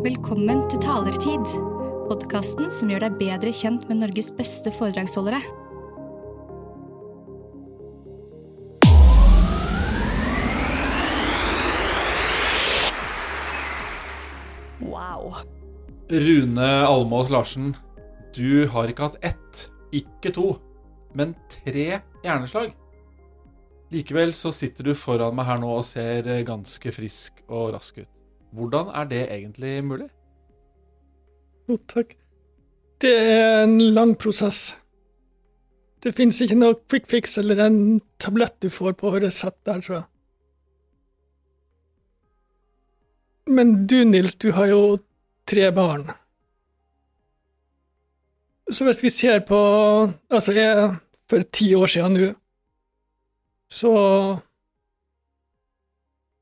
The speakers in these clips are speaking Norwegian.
Velkommen til Talertid, podkasten som gjør deg bedre kjent med Norges beste foredragsholdere. Wow. Rune Almås Larsen, du har ikke hatt ett, ikke to, men tre hjerneslag. Likevel så sitter du foran meg her nå og ser ganske frisk og rask ut. Hvordan er det egentlig mulig? Jo, takk. Det er en lang prosess. Det finnes ikke noe quick fix eller en tablett du får på resept der, tror jeg. Men du, Nils, du har jo tre barn. Så hvis vi ser på Altså, jeg for ti år siden nå, så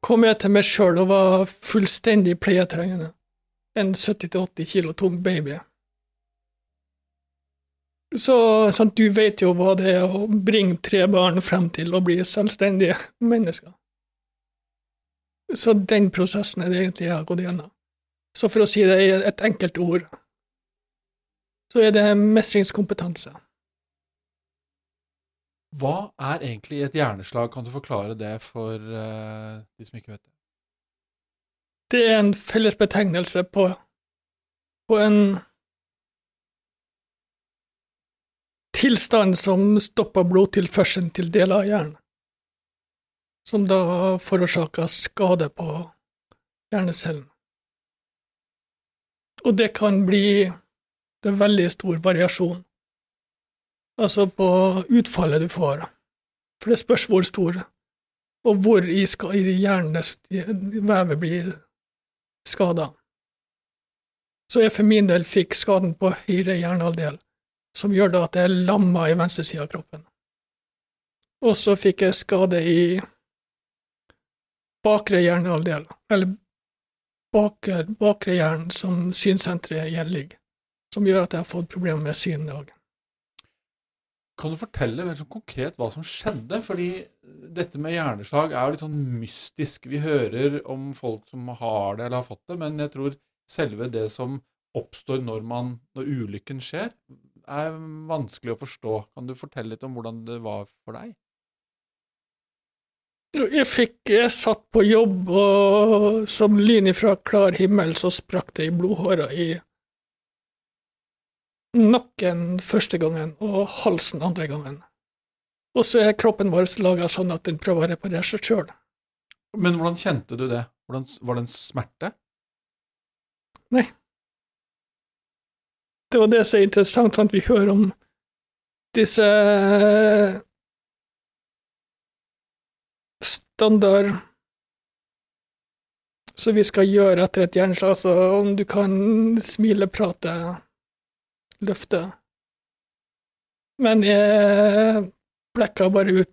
kom jeg til meg sjøl og var fullstendig pleietrengende. En 70-80 kilo tung baby. Så sant, du vet jo hva det er å bringe tre barn frem til å bli selvstendige mennesker. Så den prosessen er det egentlig jeg har gått gjennom. Så for å si det i et enkelt ord, så er det mestringskompetanse. Hva er egentlig et hjerneslag? Kan du forklare det for uh, de som ikke vet det? Det er en felles betegnelse på, på en tilstand som stopper blodtilførselen til deler av hjernen, som da forårsaker skade på hjernecellen. Og det kan bli det veldig stor variasjon, altså på utfallet du får, for det spørs hvor stor, og hvor i, i hjernen vevet blir skada. Så jeg for min del fikk skaden på høyre hjernehalvdel, som gjør da at jeg er lamma i venstre side av kroppen. Og så fikk jeg skade i bakre hjernehalvdel, eller bakre, bakre hjernen, som synsenteret igjen ligger, som gjør at jeg har fått problemer med syn i. Kan du fortelle vel sånn konkret hva som skjedde? Fordi dette med hjerneslag er jo litt sånn mystisk. Vi hører om folk som har det eller har fått det, men jeg tror selve det som oppstår når, man, når ulykken skjer, er vanskelig å forstå. Kan du fortelle litt om hvordan det var for deg? Jeg fikk Jeg satt på jobb, og som lyn ifra klar himmel så sprakk det i blodhåra i nakken første gangen og halsen andre gangen. Og så er kroppen vår laga sånn at den prøver å reparere seg sjøl. Men hvordan kjente du det? Hvordan, var det en smerte? Nei. Det var det som er interessant, at vi hører om disse standard som vi skal gjøre etter et hjerneslag, altså om du kan smile, prate, løfte. Men jeg blekka bare ut.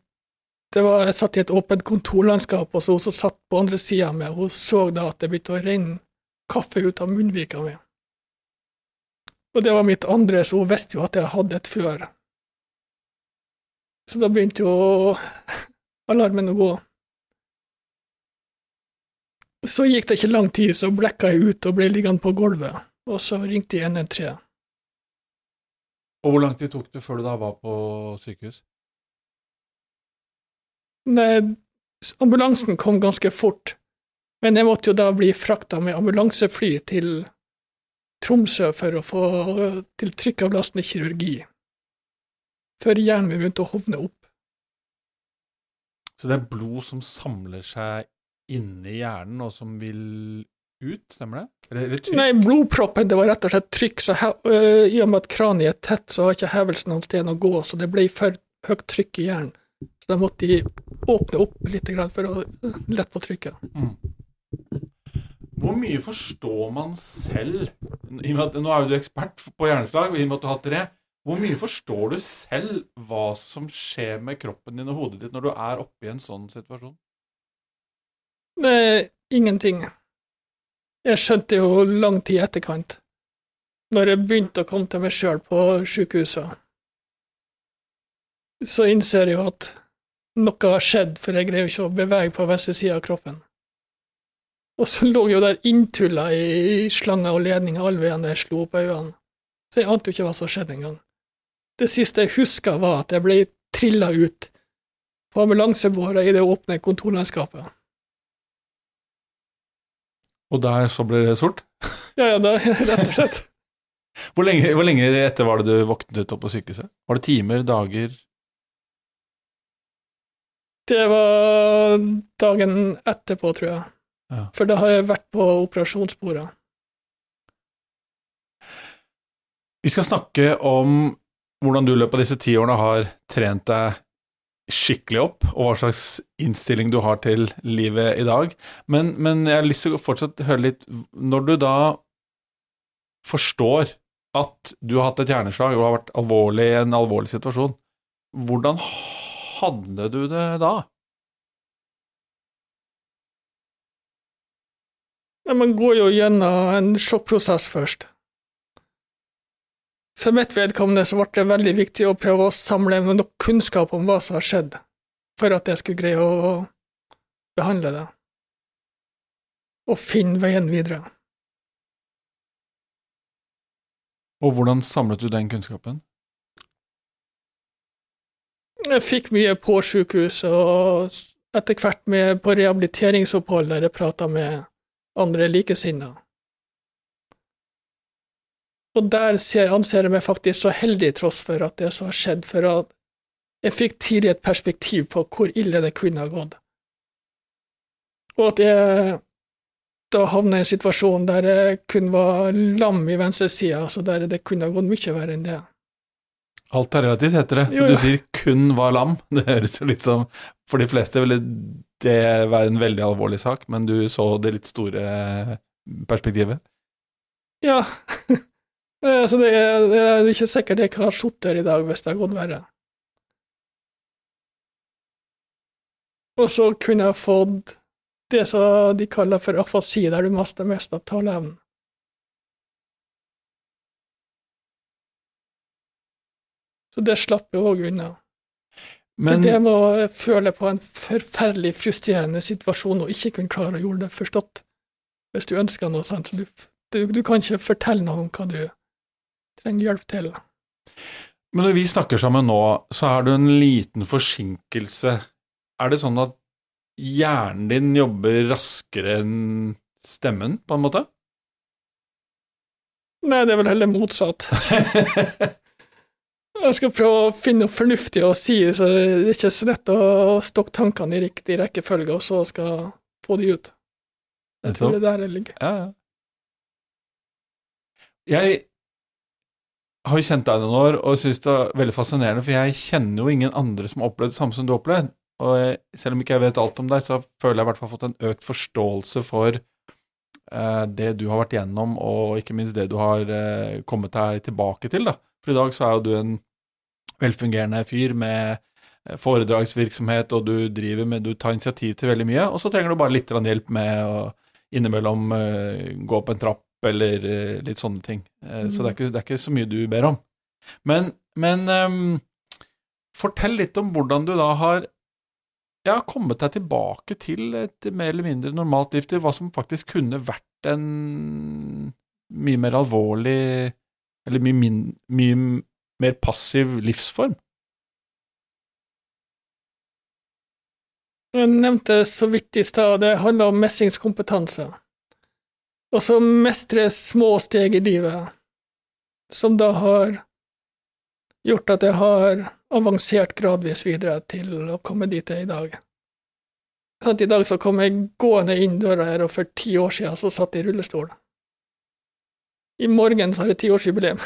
Det var, jeg satt i et åpent kontorlandskap, og så hun som satt på andre sida av meg, hun så da at det begynte å renne kaffe ut av munnvika mi. Og det var mitt andre, så hun visste jo at jeg hadde et før. Så da begynte jo alarmen å gå. Så gikk det ikke lang tid, så blekka jeg ut og ble liggende på gulvet, og så ringte jeg 113. Og hvor lang tid tok det før du da var på sykehus? Nei, ambulansen kom ganske fort, men jeg måtte jo da bli frakta med ambulansefly til Tromsø for å få til trykkavlastende kirurgi, før hjernen min begynte å hovne opp. Så det er blod som samler seg inni hjernen, og som vil ut, stemmer det? Eller, eller Nei, blodproppen, det var rett og slett trykk, så øh, i og med at kraniet er tett, så har ikke hevelsen noen sted å gå, så det ble for høyt trykk i hjernen. Så da måtte de åpne opp litt for å lette på trykket. Mm. Hvor mye forstår man selv at, Nå er jo du ekspert på hjerneslag, i og med at du har tre. Hvor mye forstår du selv hva som skjer med kroppen din og hodet ditt når du er oppe i en sånn situasjon? Det er ingenting. Jeg skjønte jo lang tid i etterkant, når jeg begynte å komme til meg sjøl på sjukehuset. Så innser jeg jo at noe har skjedd, for jeg greier ikke å bevege på venstre side av kroppen. Og så lå jeg jo der inntulla i slanger og ledninger alle veiene jeg slo opp øynene. Så jeg ante jo ikke hva som skjedde engang. Det siste jeg huska, var at jeg ble trilla ut på ambulansebåra i det åpne kontorlandskapet. Og der så ble det sort? Ja, ja, det, rett og slett. Hvor lenge, hvor lenge etter var det du våknet opp på sykehuset? Var det timer, dager? Det var dagen etterpå, tror jeg. Ja. For da har jeg vært på operasjonsbordet. Vi skal snakke om hvordan du i løpet av disse ti årene har trent deg skikkelig opp, og hva slags innstilling du har til livet i dag. Men, men jeg har lyst til å fortsatt høre litt Når du da forstår at du har hatt et hjerneslag og har vært alvorlig i en alvorlig situasjon, hvordan hadde du det da? Man går jo gjennom en sjokkprosess først. For mitt vedkommende så ble det veldig viktig å prøve å samle nok kunnskap om hva som har skjedd, for at jeg skulle greie å behandle det, og finne veien videre. Og hvordan samlet du den kunnskapen? Jeg fikk mye på sykehuset, og etter hvert med på rehabiliteringsopphold der jeg prata med andre likesinnede. Og der ser, anser jeg meg faktisk så heldig, tross for at det som har skjedd, for at jeg fikk tidlig et perspektiv på hvor ille det kunne ha gått. Og at jeg da havna i en situasjon der jeg kun var lam i venstresida, altså der det kunne ha gått mye verre enn det. Alt er relativt, heter det. Så Jo, du sier 'kun var lam'. Det høres jo litt som For de fleste ville det være en veldig alvorlig sak, men du så det litt store perspektivet. Ja, så det er, det er ikke sikkert jeg har sittet her i dag hvis det har gått verre. Og så kunne jeg fått det som de kaller for afasi, der du mister mest av taleevnen. Så det slapp jeg òg unna. Men For det må jeg føle på en forferdelig frustrerende situasjon og ikke kunne klare å gjøre det forstått. Hvis du ønsker noe sånt, så du, du, du kan ikke fortelle noen om hva du trenger hjelp til. Men når vi snakker sammen nå, så er du en liten forsinkelse. Er det sånn at hjernen din jobber raskere enn stemmen, på en måte? Nei, det er vel heller motsatt. Jeg skal prøve å finne noe fornuftig å si, så det er ikke så lett å stokke tankene i riktig rekkefølge, og så skal få de ut. Jeg tror det er der det ligger. Ja, ja. Jeg har jo kjent deg noen år og syns det er veldig fascinerende, for jeg kjenner jo ingen andre som har opplevd det samme som du har opplevd. Og selv om ikke jeg vet alt om deg, så føler jeg i hvert fall fått en økt forståelse for eh, det du har vært gjennom, og ikke minst det du har eh, kommet deg tilbake til. da. For i dag så er jo du en velfungerende fyr med eh, foredragsvirksomhet, og du driver med, du tar initiativ til veldig mye, og så trenger du bare litt hjelp med å innimellom eh, gå opp en trapp eller eh, litt sånne ting. Eh, Så det er, ikke, det er ikke så mye du ber om. Men, men um, fortell litt om hvordan du da har ja, kommet deg tilbake til et mer eller mindre normalt liv, til hva som faktisk kunne vært en mye mer alvorlig, eller mye, min, mye mer passiv livsform. Jeg nevnte så vidt i stad, det handler om mestringskompetanse. Og så mestre små steg i livet, som da har gjort at jeg har avansert gradvis videre til å komme dit jeg er i dag. Sånn, I dag så kom jeg gående inn døra her, og for ti år siden så satt jeg i rullestol. I morgen så har jeg tiårsjubileum.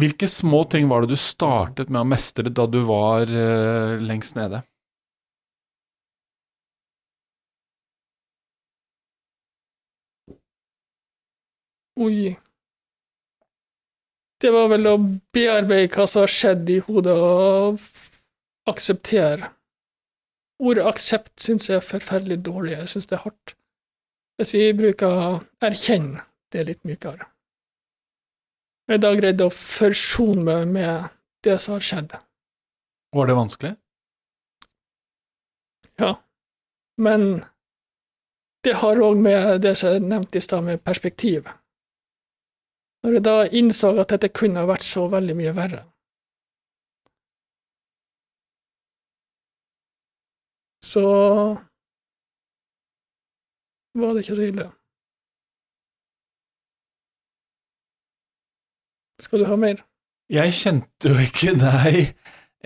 Hvilke små ting var det du startet med å mestre da du var uh, lengst nede? Oi. Det var vel å bearbeide hva som har skjedd i hodet, og akseptere. Ordet aksept syns jeg er forferdelig dårlig, jeg syns det er hardt. Hvis vi bruker erkjenne, det er litt mykere. Jeg har da greid å forsone meg med det som har skjedd. Var det vanskelig? Ja. Men det har òg med det som jeg nevnte i stad, med perspektiv. Når jeg da innså at dette kunne ha vært så veldig mye verre. Så var det ikke så ille. Skal du ha mer? Jeg kjente jo ikke deg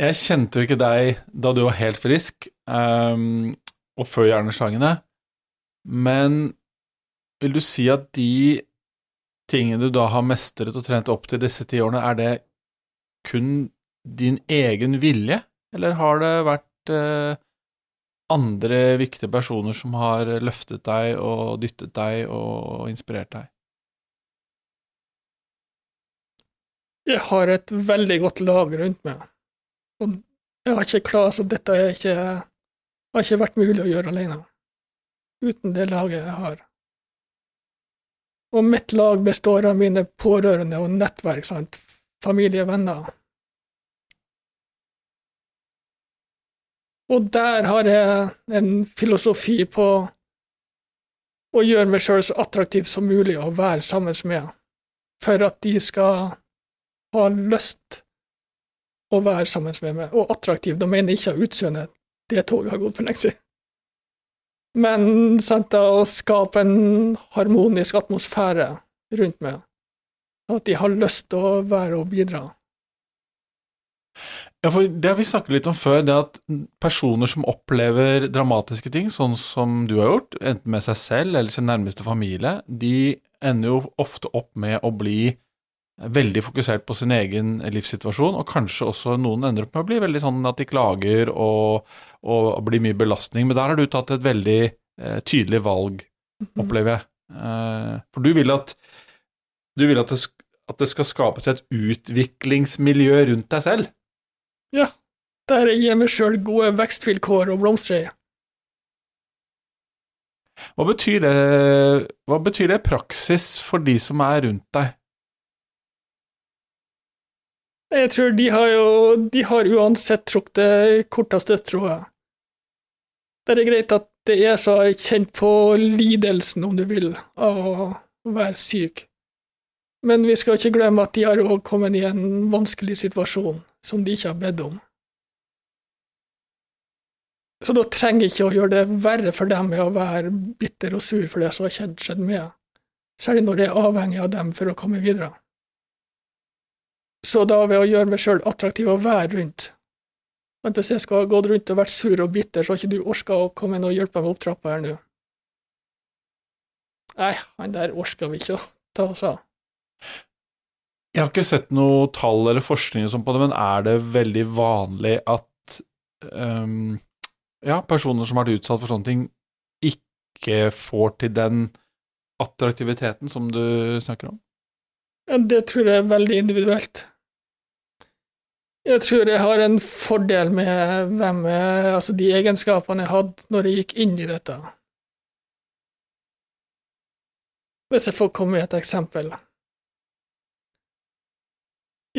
Jeg kjente jo ikke deg da du var helt frisk, um, og før hjerneslagene, men vil du si at de tingene du da har mestret og trent opp til disse ti årene, er det kun din egen vilje, eller har det vært uh, andre viktige personer som har løftet deg og dyttet deg og inspirert deg? Jeg har et veldig godt lag rundt meg. Og jeg har ikke klart så dette ikke, har ikke vært mulig å gjøre alene. Uten det laget jeg har. Og mitt lag består av mine pårørende og nettverk, sant? familie, venner. Og der har jeg en filosofi på å gjøre meg sjøl så attraktiv som mulig å være sammen med, for at de skal ha lyst å være sammen med meg. Og attraktiv, da mener jeg ikke av utseende, det toget har gått for lenge siden. Men sant, å skape en harmonisk atmosfære rundt meg, at de har lyst til å være og bidra. Ja, for Det vi snakket litt om før, det at personer som opplever dramatiske ting, sånn som du har gjort, enten med seg selv eller sin nærmeste familie, de ender jo ofte opp med å bli veldig fokusert på sin egen livssituasjon, og kanskje også noen ender opp med å bli veldig sånn at de klager og, og blir mye belastning. Men der har du tatt et veldig eh, tydelig valg, opplever jeg. Eh, for du vil at, du vil at det, at det skal skapes et utviklingsmiljø rundt deg selv. Ja, der jeg gir meg sjøl gode vekstvilkår og blomstrer. Hva betyr det, hva betyr det praksis for de som er rundt deg? Jeg tror de har jo De har uansett trukket det korteste strået. Det er greit at det er så kjent på lidelsen, om du vil, av å være syk. Men vi skal ikke glemme at de har òg kommet i en vanskelig situasjon som de ikke har bedt om. Så da trenger jeg ikke å gjøre det verre for dem med å være bitter og sur for det som har skjedd, med, særlig når det er avhengig av dem for å komme videre. Så da, ved å gjøre meg sjøl attraktiv å være rundt Men Hvis jeg skal ha gått rundt og vært sur og bitter, så har ikke du orka å komme inn og hjelpe meg opp trappa her nå. Nei, han der orka vi ikke å ta oss av. Jeg har ikke sett noe tall eller forskning på det, men er det veldig vanlig at um, ja, personer som har vært utsatt for sånne ting, ikke får til den attraktiviteten som du snakker om? Det tror jeg er veldig individuelt. Jeg tror jeg har en fordel med hvem jeg, altså de egenskapene jeg hadde når jeg gikk inn i dette. Hvis jeg får komme med et eksempel.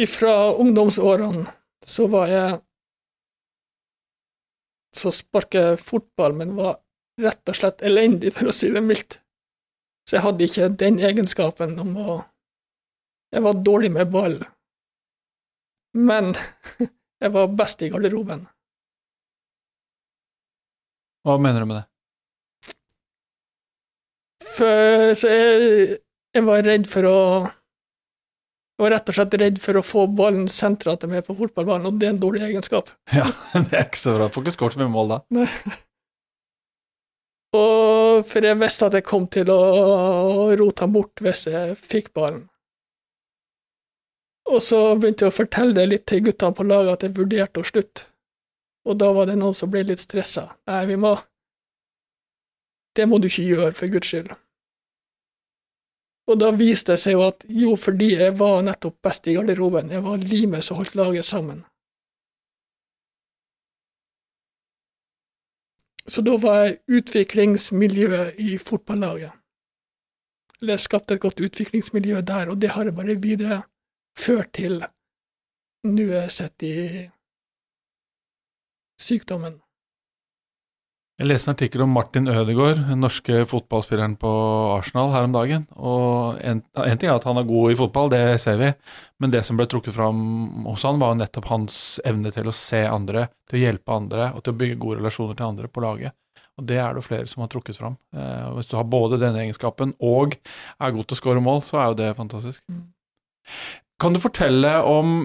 Fra ungdomsårene så var jeg så sparker jeg fotball, men var rett og slett elendig, for å si det mildt. Så jeg hadde ikke den egenskapen om å Jeg var dårlig med ball. Men jeg var best i garderoben. Hva mener du med det? For, så jeg, jeg var redd for å Jeg var rett og slett redd for å få ballen sentra til meg på fotballbanen, og det er en dårlig egenskap. Ja, det er ikke så bra. Får ikke skåret så mye mål da. Nei. Og for jeg visste at jeg kom til å rote ham bort hvis jeg fikk ballen. Og så begynte jeg å fortelle det litt til guttene på laget at jeg vurderte å slutte. Og da var det noen som ble litt stressa. Nei, vi må Det må du ikke gjøre, for Guds skyld. Og da viste det seg jo at jo, fordi jeg var nettopp best i garderoben, jeg var limet som holdt laget sammen. Så da var jeg utviklingsmiljøet i fotballaget. Eller jeg skapte et godt utviklingsmiljø der, og det har jeg bare videreført til nå er jeg sett i sykdommen. Jeg leste en artikkel om Martin Ødegaard, den norske fotballspilleren på Arsenal, her om dagen. Og en, en ting er at han er god i fotball, det ser vi, men det som ble trukket fram hos han, var nettopp hans evne til å se andre, til å hjelpe andre og til å bygge gode relasjoner til andre på laget. Og det er det flere som har trukket fram. Eh, hvis du har både denne egenskapen og er god til å skåre mål, så er jo det fantastisk. Kan du fortelle om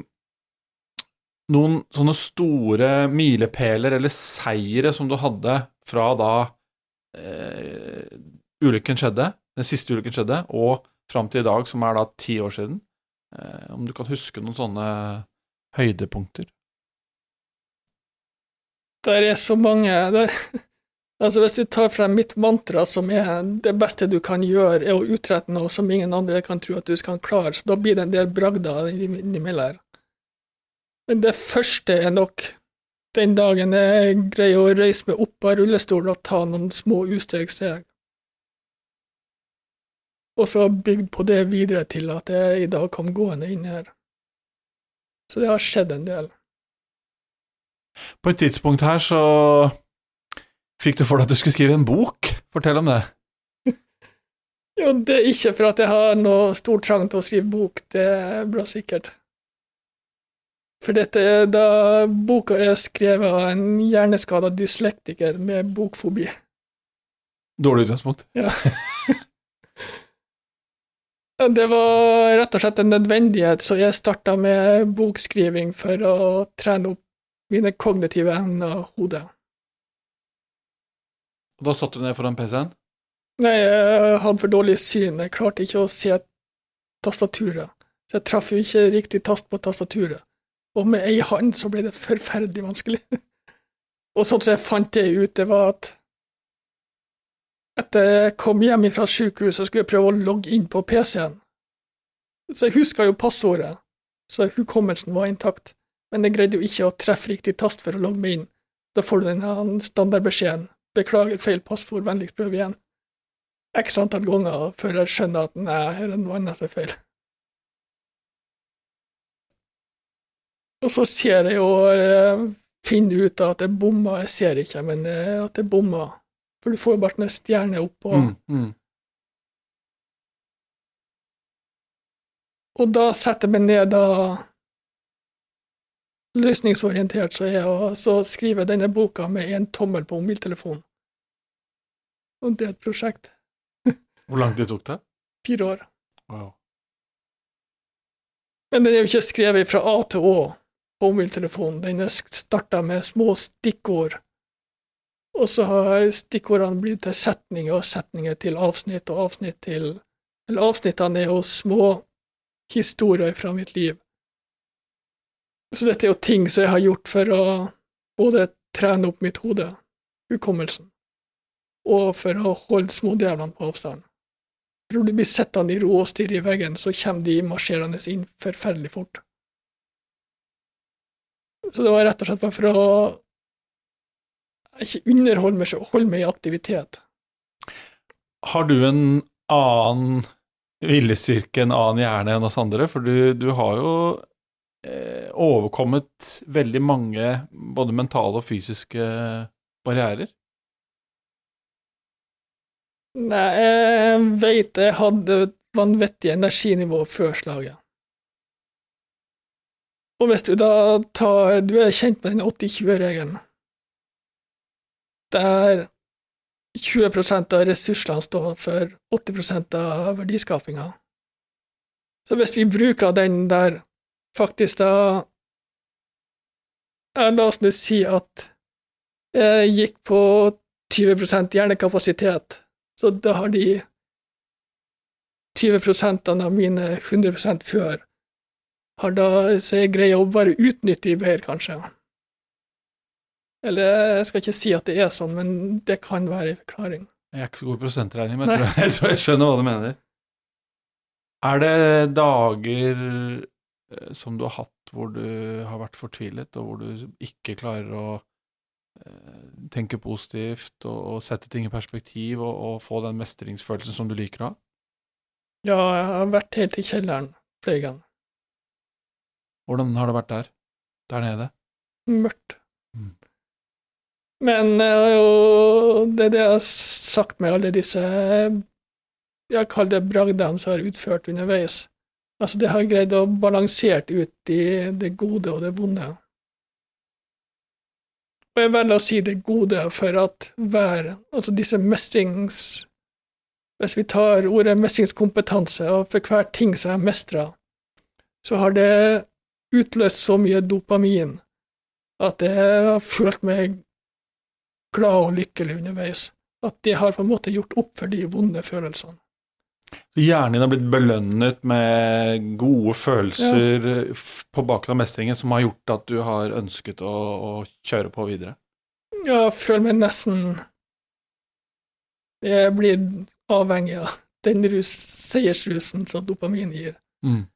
noen sånne store milepæler eller seire som du hadde fra da eh, ulykken skjedde, den siste ulykken skjedde, og fram til i dag, som er da ti år siden? Eh, om du kan huske noen sånne høydepunkter? Der er så mange der. Altså Hvis du tar frem mitt mantra, som er det beste du kan gjøre, er å utrette noe som ingen andre kan tro at du skal klare, så da blir det en del bragder innimellom. Men det første er nok den dagen jeg greier å reise meg opp av rullestolen og ta noen små ustegssteg. Og så bygd på det videre til at jeg i dag kom gående inn her. Så det har skjedd en del. På et tidspunkt her så fikk du for deg at du skulle skrive en bok. Fortell om det. Jo, det er ikke for at jeg har noe stor trang til å skrive bok, det bra sikkert. For dette er da boka er skrevet av en hjerneskada dyslektiker med bokfobi. Dårlig utgangspunkt. Ja. Det var rett og slett en nødvendighet, så jeg starta med bokskriving for å trene opp mine kognitive evner og hodet. Og da satt du ned foran PC-en? Nei, jeg hadde for dårlig syn, jeg klarte ikke å se tastaturet, så jeg traff jo ikke riktig tast på tastaturet. Og med ei hånd så ble det forferdelig vanskelig. og sånn som jeg fant det ut, det var at etter jeg kom hjem fra sykehuset, skulle jeg prøve å logge inn på PC-en. Så jeg huska jo passordet, så hukommelsen var intakt, men jeg greide jo ikke å treffe riktig tast for å logge meg inn. Da får du den standardbeskjeden 'beklager feil passord, vennligst prøv igjen'. X antall ganger før jeg skjønner at nei, her er noe annet som er feil. Og så ser jeg jo finne finner ut at jeg bomma, jeg ser ikke, men at jeg bomma. For du får jo bare en stjerne opp, og, Mm, mm. og da setter jeg meg ned da løsningsorientert så er og så skriver jeg denne boka med én tommel på mobiltelefonen. Og det er et prosjekt. Hvor lang tid tok det? Fire år. Wow. Men den er jo ikke skrevet fra A til Å på mobiltelefonen. Den er starta med små stikkord, og så har stikkordene blitt til setninger, og setninger til avsnitt, og avsnitt til Eller avsnittene er jo små historier fra mitt liv. Så dette er jo ting som jeg har gjort for å både trene opp mitt hode, hukommelsen, og for å holde smådjevlene på avstand. Når du blir sittende i ro og stirre i veggen, så kommer de marsjerende inn forferdelig fort. Så det var rett og slett bare for å ikke underholde meg, selv, holde meg i aktivitet. Har du en annen viljestyrke, en annen hjerne enn oss andre? For du, du har jo overkommet veldig mange både mentale og fysiske barrierer. Nei, jeg veit jeg hadde et vanvittig energinivå før slaget. Og hvis du da tar Du er kjent med den 80-20-regelen, der 20% av ressursene står for 80% av verdiskapinga. Så hvis vi bruker den der faktisk da La oss nå si at jeg gikk på 20% hjernekapasitet, så da har de 20% av mine 100% før har da, så jeg greier å bare utnytte de bedre, kanskje. Eller jeg skal ikke si at det er sånn, men det kan være en forklaring. Jeg er ikke så god i prosentregning, men jeg tror jeg, tror jeg skjønner hva du mener. Er det dager eh, som du har hatt hvor du har vært fortvilet, og hvor du ikke klarer å eh, tenke positivt og, og sette ting i perspektiv og, og få den mestringsfølelsen som du liker å ha? Ja, jeg har vært helt i kjelleren flere ganger. Hvordan har det vært der? Der nede? Mørkt. Men jeg har jo, det er det jeg har sagt med alle disse Jeg kaller det bragdene som jeg har utført underveis. Altså, det har greid å balansere ut i det gode og det vonde. Og jeg velger å si det gode for at hver Altså disse mestrings... Hvis vi tar ordet mestringskompetanse, og for hver ting som jeg mestrer, så har det utløst så mye dopamin at jeg har følt meg glad og lykkelig underveis. At det har på en måte gjort opp for de vonde følelsene. Hjernen din har blitt belønnet med gode følelser ja. på bakgrunn av mestringen som har gjort at du har ønsket å, å kjøre på videre. Jeg føler meg nesten Jeg blir avhengig av den rus, seiersrusen som dopamin gir. Mm.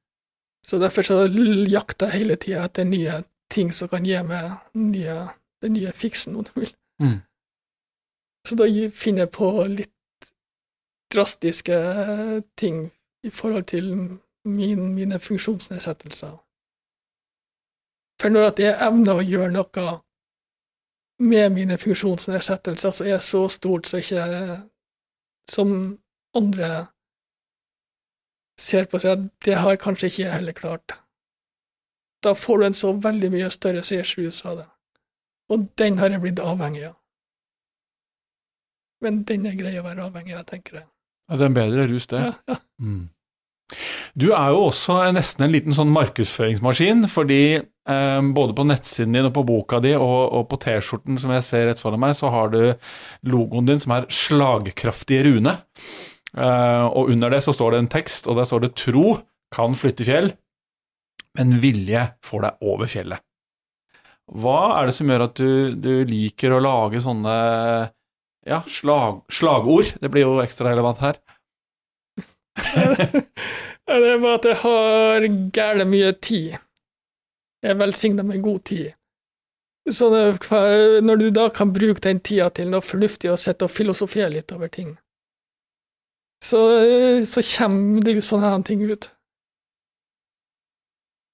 Så derfor så jakter jeg hele tida etter nye ting som kan gi meg nye, den nye fiksen, om du vil. Mm. Så da finner jeg på litt drastiske ting i forhold til min, mine funksjonsnedsettelser. For når jeg evner å gjøre noe med mine funksjonsnedsettelser, så er jeg så stort så ikke som andre ser på seg det har kanskje ikke jeg heller klart. Da får du en så veldig mye større seiersrus av det, og den har jeg blitt avhengig av. Men den er grei å være avhengig av, tenker jeg. Ja, det er en bedre rus, det. Ja, ja. Mm. Du er jo også nesten en liten sånn markedsføringsmaskin, fordi eh, både på nettsiden din og på boka di og, og på T-skjorten som jeg ser rett foran meg, så har du logoen din som er slagkraftige Rune. Eh, og under det så står det en tekst, og der står det 'Tro kan flytte fjell, men vilje får deg over fjellet'. Hva er det som gjør at du, du liker å lage sånne ja, slag, slagord? Det blir jo ekstra relevant her. Det er bare at jeg har gæle mye tid. Jeg er velsigna med god tid. Så når du da kan bruke den tida til noe fornuftig og sitte og filosofere litt over ting, så, så kommer det jo sånne her ting ut.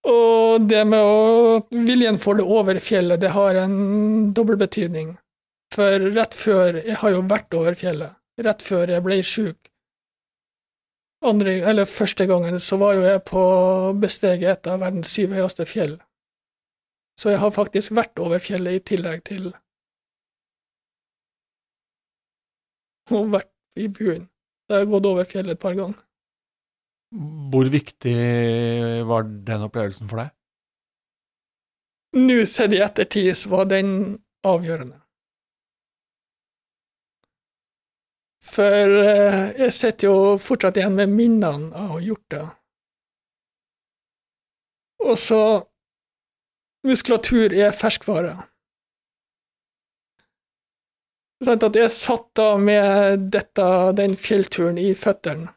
Og det med å Viljen for det over fjellet, det har en dobbel betydning. For rett før Jeg har jo vært over fjellet. Rett før jeg ble sjuk, andre, eller første gangen så var jo jeg på besteget et av verdens syv høyeste fjell. Så jeg har faktisk vært over fjellet i tillegg til og vært i buen. Så jeg har gått over fjellet et par ganger. Hvor viktig var den opplevelsen for deg? Nå sett i ettertid så var den avgjørende. For eh, jeg sitter jo fortsatt igjen med minnene av å ha gjort det. Og så Muskulatur er ferskvare. Sånn at jeg satt da med dette, den fjellturen i føttene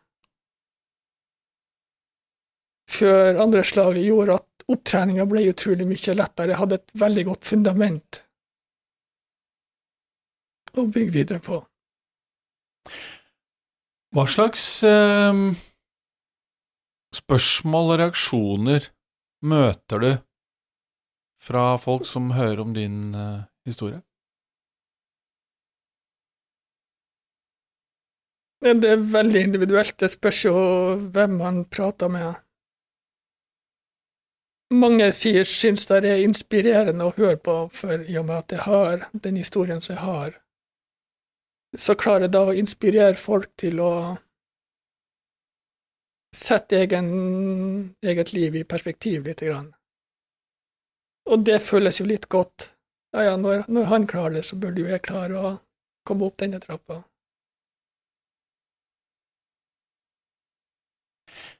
før andre slaget gjorde at opptreninga ble utrolig mye lettere. Jeg hadde et veldig godt fundament å bygge videre på. Hva slags eh, spørsmål og reaksjoner møter du fra folk som hører om din eh, historie? Det er veldig individuelt, det spørs jo hvem man prater med. Mange sier syns det er inspirerende å høre på, for i og med at jeg har den historien som jeg har, så klarer jeg da å inspirere folk til å sette egen, eget liv i perspektiv lite grann. Og det føles jo litt godt. Ja, ja, når, når han klarer det, så burde jo jeg klare å komme opp denne trappa.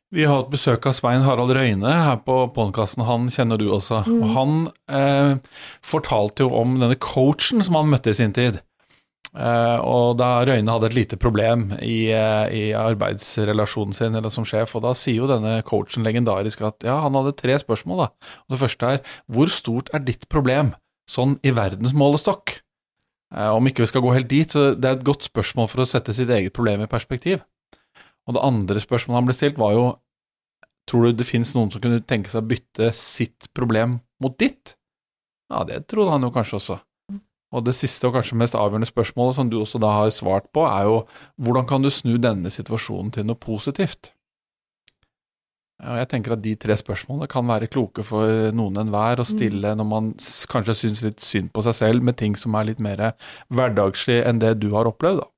Vi har hatt besøk av Svein Harald Røyne her på podkasten. Han kjenner du også. Mm. Og han eh, fortalte jo om denne coachen som han møtte i sin tid. Eh, og da Røyne hadde et lite problem i, eh, i arbeidsrelasjonen sin eller som sjef, og da sier jo denne coachen legendarisk at ja, han hadde tre spørsmål. da. Og Det første er hvor stort er ditt problem, sånn i verdensmålestokk? Eh, om ikke vi skal gå helt dit, så det er et godt spørsmål for å sette sitt eget problem i perspektiv. Og det andre spørsmålet han ble stilt, var jo Tror du det finnes noen som kunne tenke seg å bytte sitt problem mot ditt? Ja, det trodde han jo kanskje også. Og det siste og kanskje mest avgjørende spørsmålet som du også da har svart på, er jo hvordan kan du snu denne situasjonen til noe positivt? Og jeg tenker at de tre spørsmålene kan være kloke for noen enhver å stille når man kanskje syns litt synd på seg selv med ting som er litt mer hverdagslig enn det du har opplevd, da.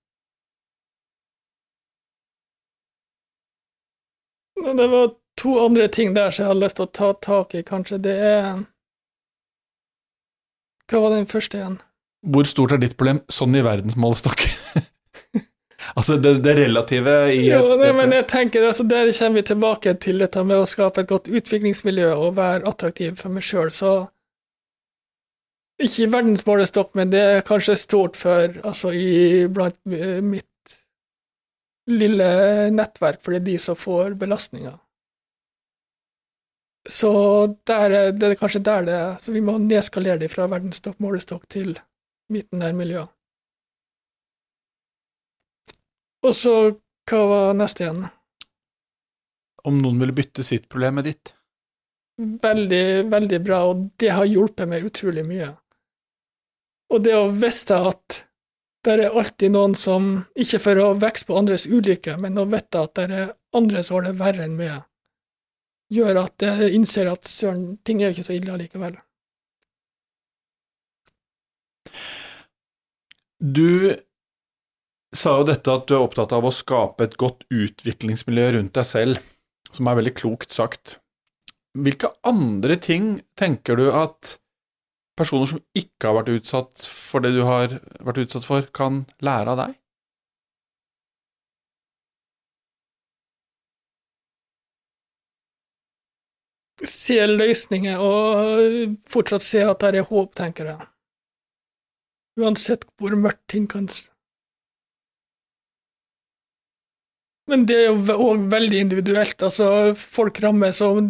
Det var to andre ting der som jeg hadde lyst til å ta tak i, kanskje. Det er Hva var den første igjen? Hvor stort er ditt problem sånn i verdensmålestokk? altså det, det relative i Jo, et, nei, men jeg tenker, altså, Der kommer vi tilbake til dette med å skape et godt utviklingsmiljø og være attraktiv for meg sjøl, så Ikke i verdensmålestokk, men det er kanskje stort for altså i blant eh, mitt lille nettverk, for det er de som får belastninger. Så der er, det er kanskje der det er. Så vi må nedskalere det fra verdensmålestokk til midten der miljøet. Og så, hva var neste igjen? Om noen ville bytte sitt problem med ditt. Veldig, veldig bra, og det har hjulpet meg utrolig mye. Og det å vite at det er alltid noen som, ikke for å vokse på andres ulykke, men å vite at det er andre som har det verre enn meg, gjør at jeg innser at søren, ting er jo ikke så ille allikevel. Du sa jo dette at du er opptatt av å skape et godt utviklingsmiljø rundt deg selv, som er veldig klokt sagt. Hvilke andre ting tenker du at personer som ikke har vært utsatt for det du har vært utsatt for, kan lære av deg? Se løsninger og fortsatt se at det er håp, tenker jeg. Uansett hvor mørkt ting kan se. Men det er jo òg veldig individuelt. Altså, folk rammes, og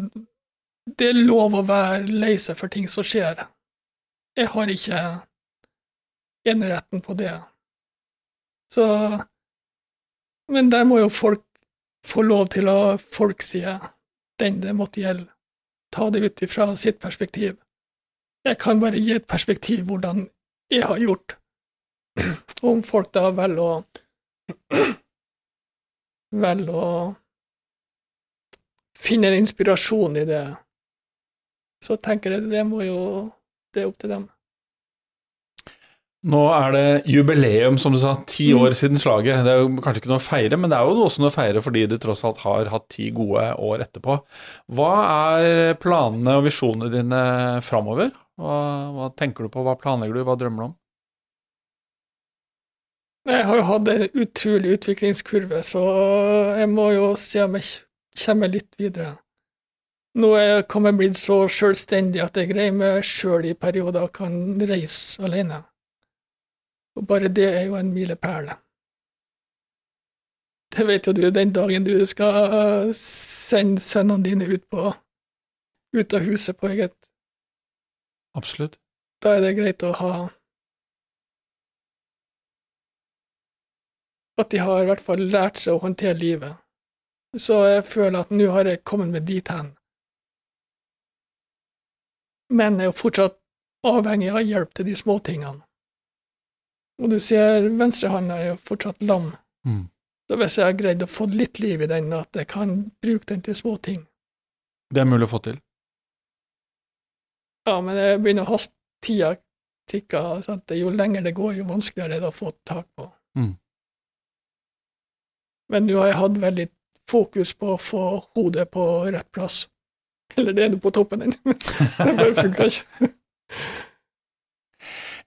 det er lov å være lei seg for ting som skjer. Jeg har ikke eneretten på det. Så Men der må jo folk få lov til å Folk sier den det måtte gjelde, ta det ut ifra sitt perspektiv. Jeg kan bare gi et perspektiv hvordan jeg har gjort. Om folk da velger å velger å finne en inspirasjon i det, så tenker jeg det må jo Det er opp til dem. Nå er det jubileum, som du sa, ti Mm. år siden slaget. Det er jo kanskje ikke noe å feire, men det er jo også noe å feire fordi det tross alt har hatt ti gode år etterpå. Hva er planene og visjonene dine framover? Hva, hva tenker du på, hva planlegger du, hva drømmer du om? Jeg har jo hatt en utrolig utviklingskurve, så jeg må jo se om jeg kommer litt videre. Nå er jeg kommet blitt så selvstendig at jeg greier meg sjøl i perioder og kan reise alene. Og bare det er jo en milepæl. Det vet jo du, den dagen du skal sende sønnene dine ut på ut av huset på eget Absolutt. da er det greit å ha At de har i hvert fall lært seg å håndtere livet. Så jeg føler at nå har jeg kommet meg dit hen. Men jeg er jo fortsatt avhengig av hjelp til de småtingene. Og du ser venstrehånda er jo fortsatt lam. Mm. Så hvis jeg har greid å få litt liv i den, at jeg kan bruke den til småting Det er mulig å få til. Ja, men jeg begynner å ha tida tikker. sant? Jo lenger det går, jo vanskeligere det er det å få tak på. Mm. Men nå har jeg hatt veldig fokus på å få hodet på rett plass. Eller det er det på toppen ennå. det bare funka ikke.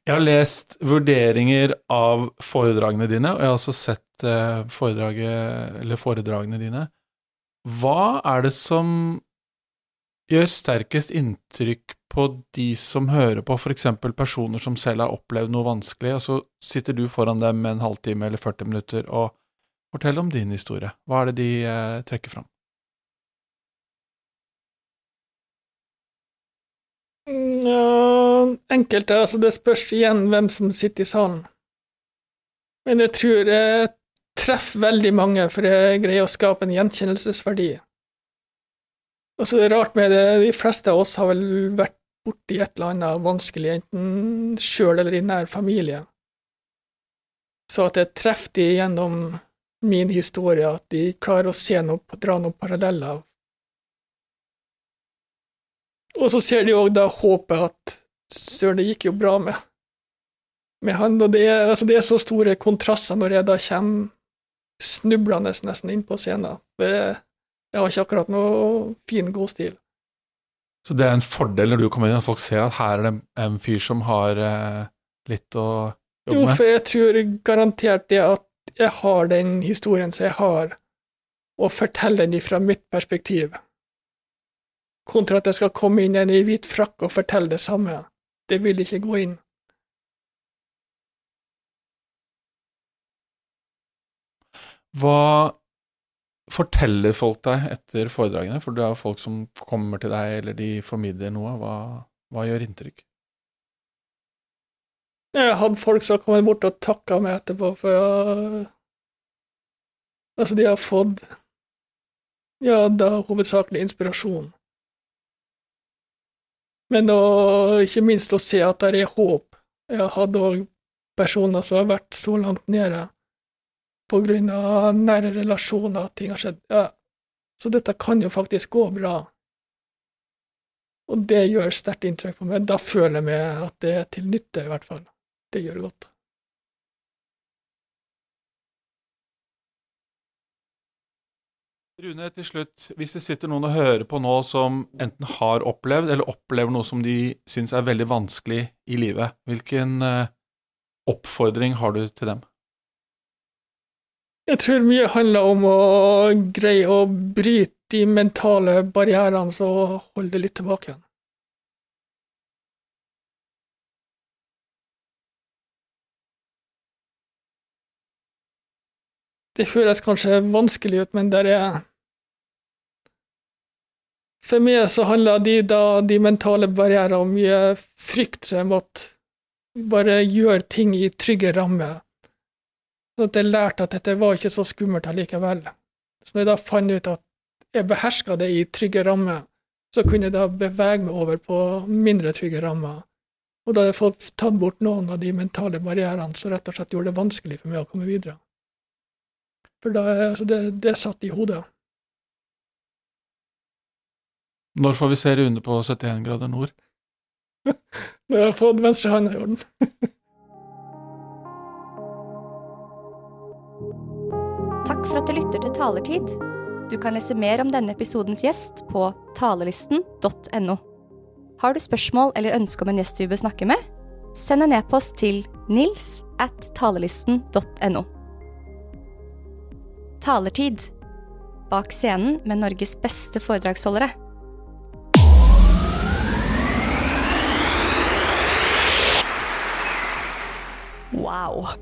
Jeg har lest vurderinger av foredragene dine, og jeg har også sett eh, eller foredragene dine. Hva er det som gjør sterkest inntrykk på de som hører på, eksempel personer som selv har opplevd noe vanskelig, og så sitter du foran dem en halvtime eller 40 minutter og forteller om din historie. Hva er det de eh, trekker fram? Mm, Ja, enkelte, altså det spørs igjen hvem som sitter i salen. Men jeg tror jeg treffer veldig mange, for jeg greier å skape en gjenkjennelsesverdi. Og så er det rart med det, de fleste av oss har vel vært borti et eller annet vanskelig, enten sjøl eller i nær familie. Så at jeg treffer de gjennom min historie, at de klarer å se noe, dra noen paralleller. Og så ser de òg da håpet at søren, det gikk jo bra med, med han, og det er, altså det er så store kontraster når jeg da kommer snublende nesten inn på scenen. For jeg, jeg har ikke akkurat noe fin gåstil. Så det er en fordel når du kommer inn, at folk ser at her er det en fyr som har eh, litt å jobbe med. Jo, for jeg tror garantert det at jeg har den historien som jeg har, og forteller den fra mitt perspektiv, kontra at jeg skal komme inn igjen i hvit frakk og fortelle det samme. Det vil ikke gå inn. Hva forteller folk deg etter foredragene? For du er jo folk som kommer til deg, eller de formidler noe. Hva, hva gjør inntrykk? Jeg hadde folk som har kommet bort og takka meg etterpå, for jeg, altså, de har fått ja, da hovedsakelig inspirasjon. Men å, ikke minst å se at det er håp. Jeg hadde òg personer som har vært så langt nede på grunn av nære relasjoner, at ting har skjedd. Ja, så dette kan jo faktisk gå bra. Og det gjør sterkt inntrykk på meg. Da føler jeg meg at det er til nytte, i hvert fall. Det gjør godt. Rune, til slutt, hvis det sitter noen og hører på nå som enten har opplevd, eller opplever noe som de syns er veldig vanskelig i livet, hvilken eh, oppfordring har du til dem? Jeg tror mye handler om å greie å bryte de mentale barrierene som holder det litt tilbake igjen. Det høres kanskje vanskelig ut, men det er For meg så handler de, da, de mentale barrierene om mye frykt, så jeg måtte bare gjøre ting i trygge rammer. Så at jeg lærte at dette var ikke så skummelt allikevel. Så når jeg da fant ut at jeg beherska det i trygge rammer, så kunne jeg da bevege meg over på mindre trygge rammer. Og da hadde jeg fått tatt bort noen av de mentale barrierene som rett og slett gjorde det vanskelig for meg å komme videre. For da, altså det, det satt i hodet. Når får vi se Rune på 71 grader nord? Når jeg har fått venstrehånda i orden. Takk for at du lytter til Talertid. Du kan lese mer om denne episodens gjest på talelisten.no. Har du spørsmål eller ønske om en gjest vi bør snakke med? Send en e-post til nils at talelisten.no. Talertid. Bak scenen med Norges beste foredragsholdere. Wow.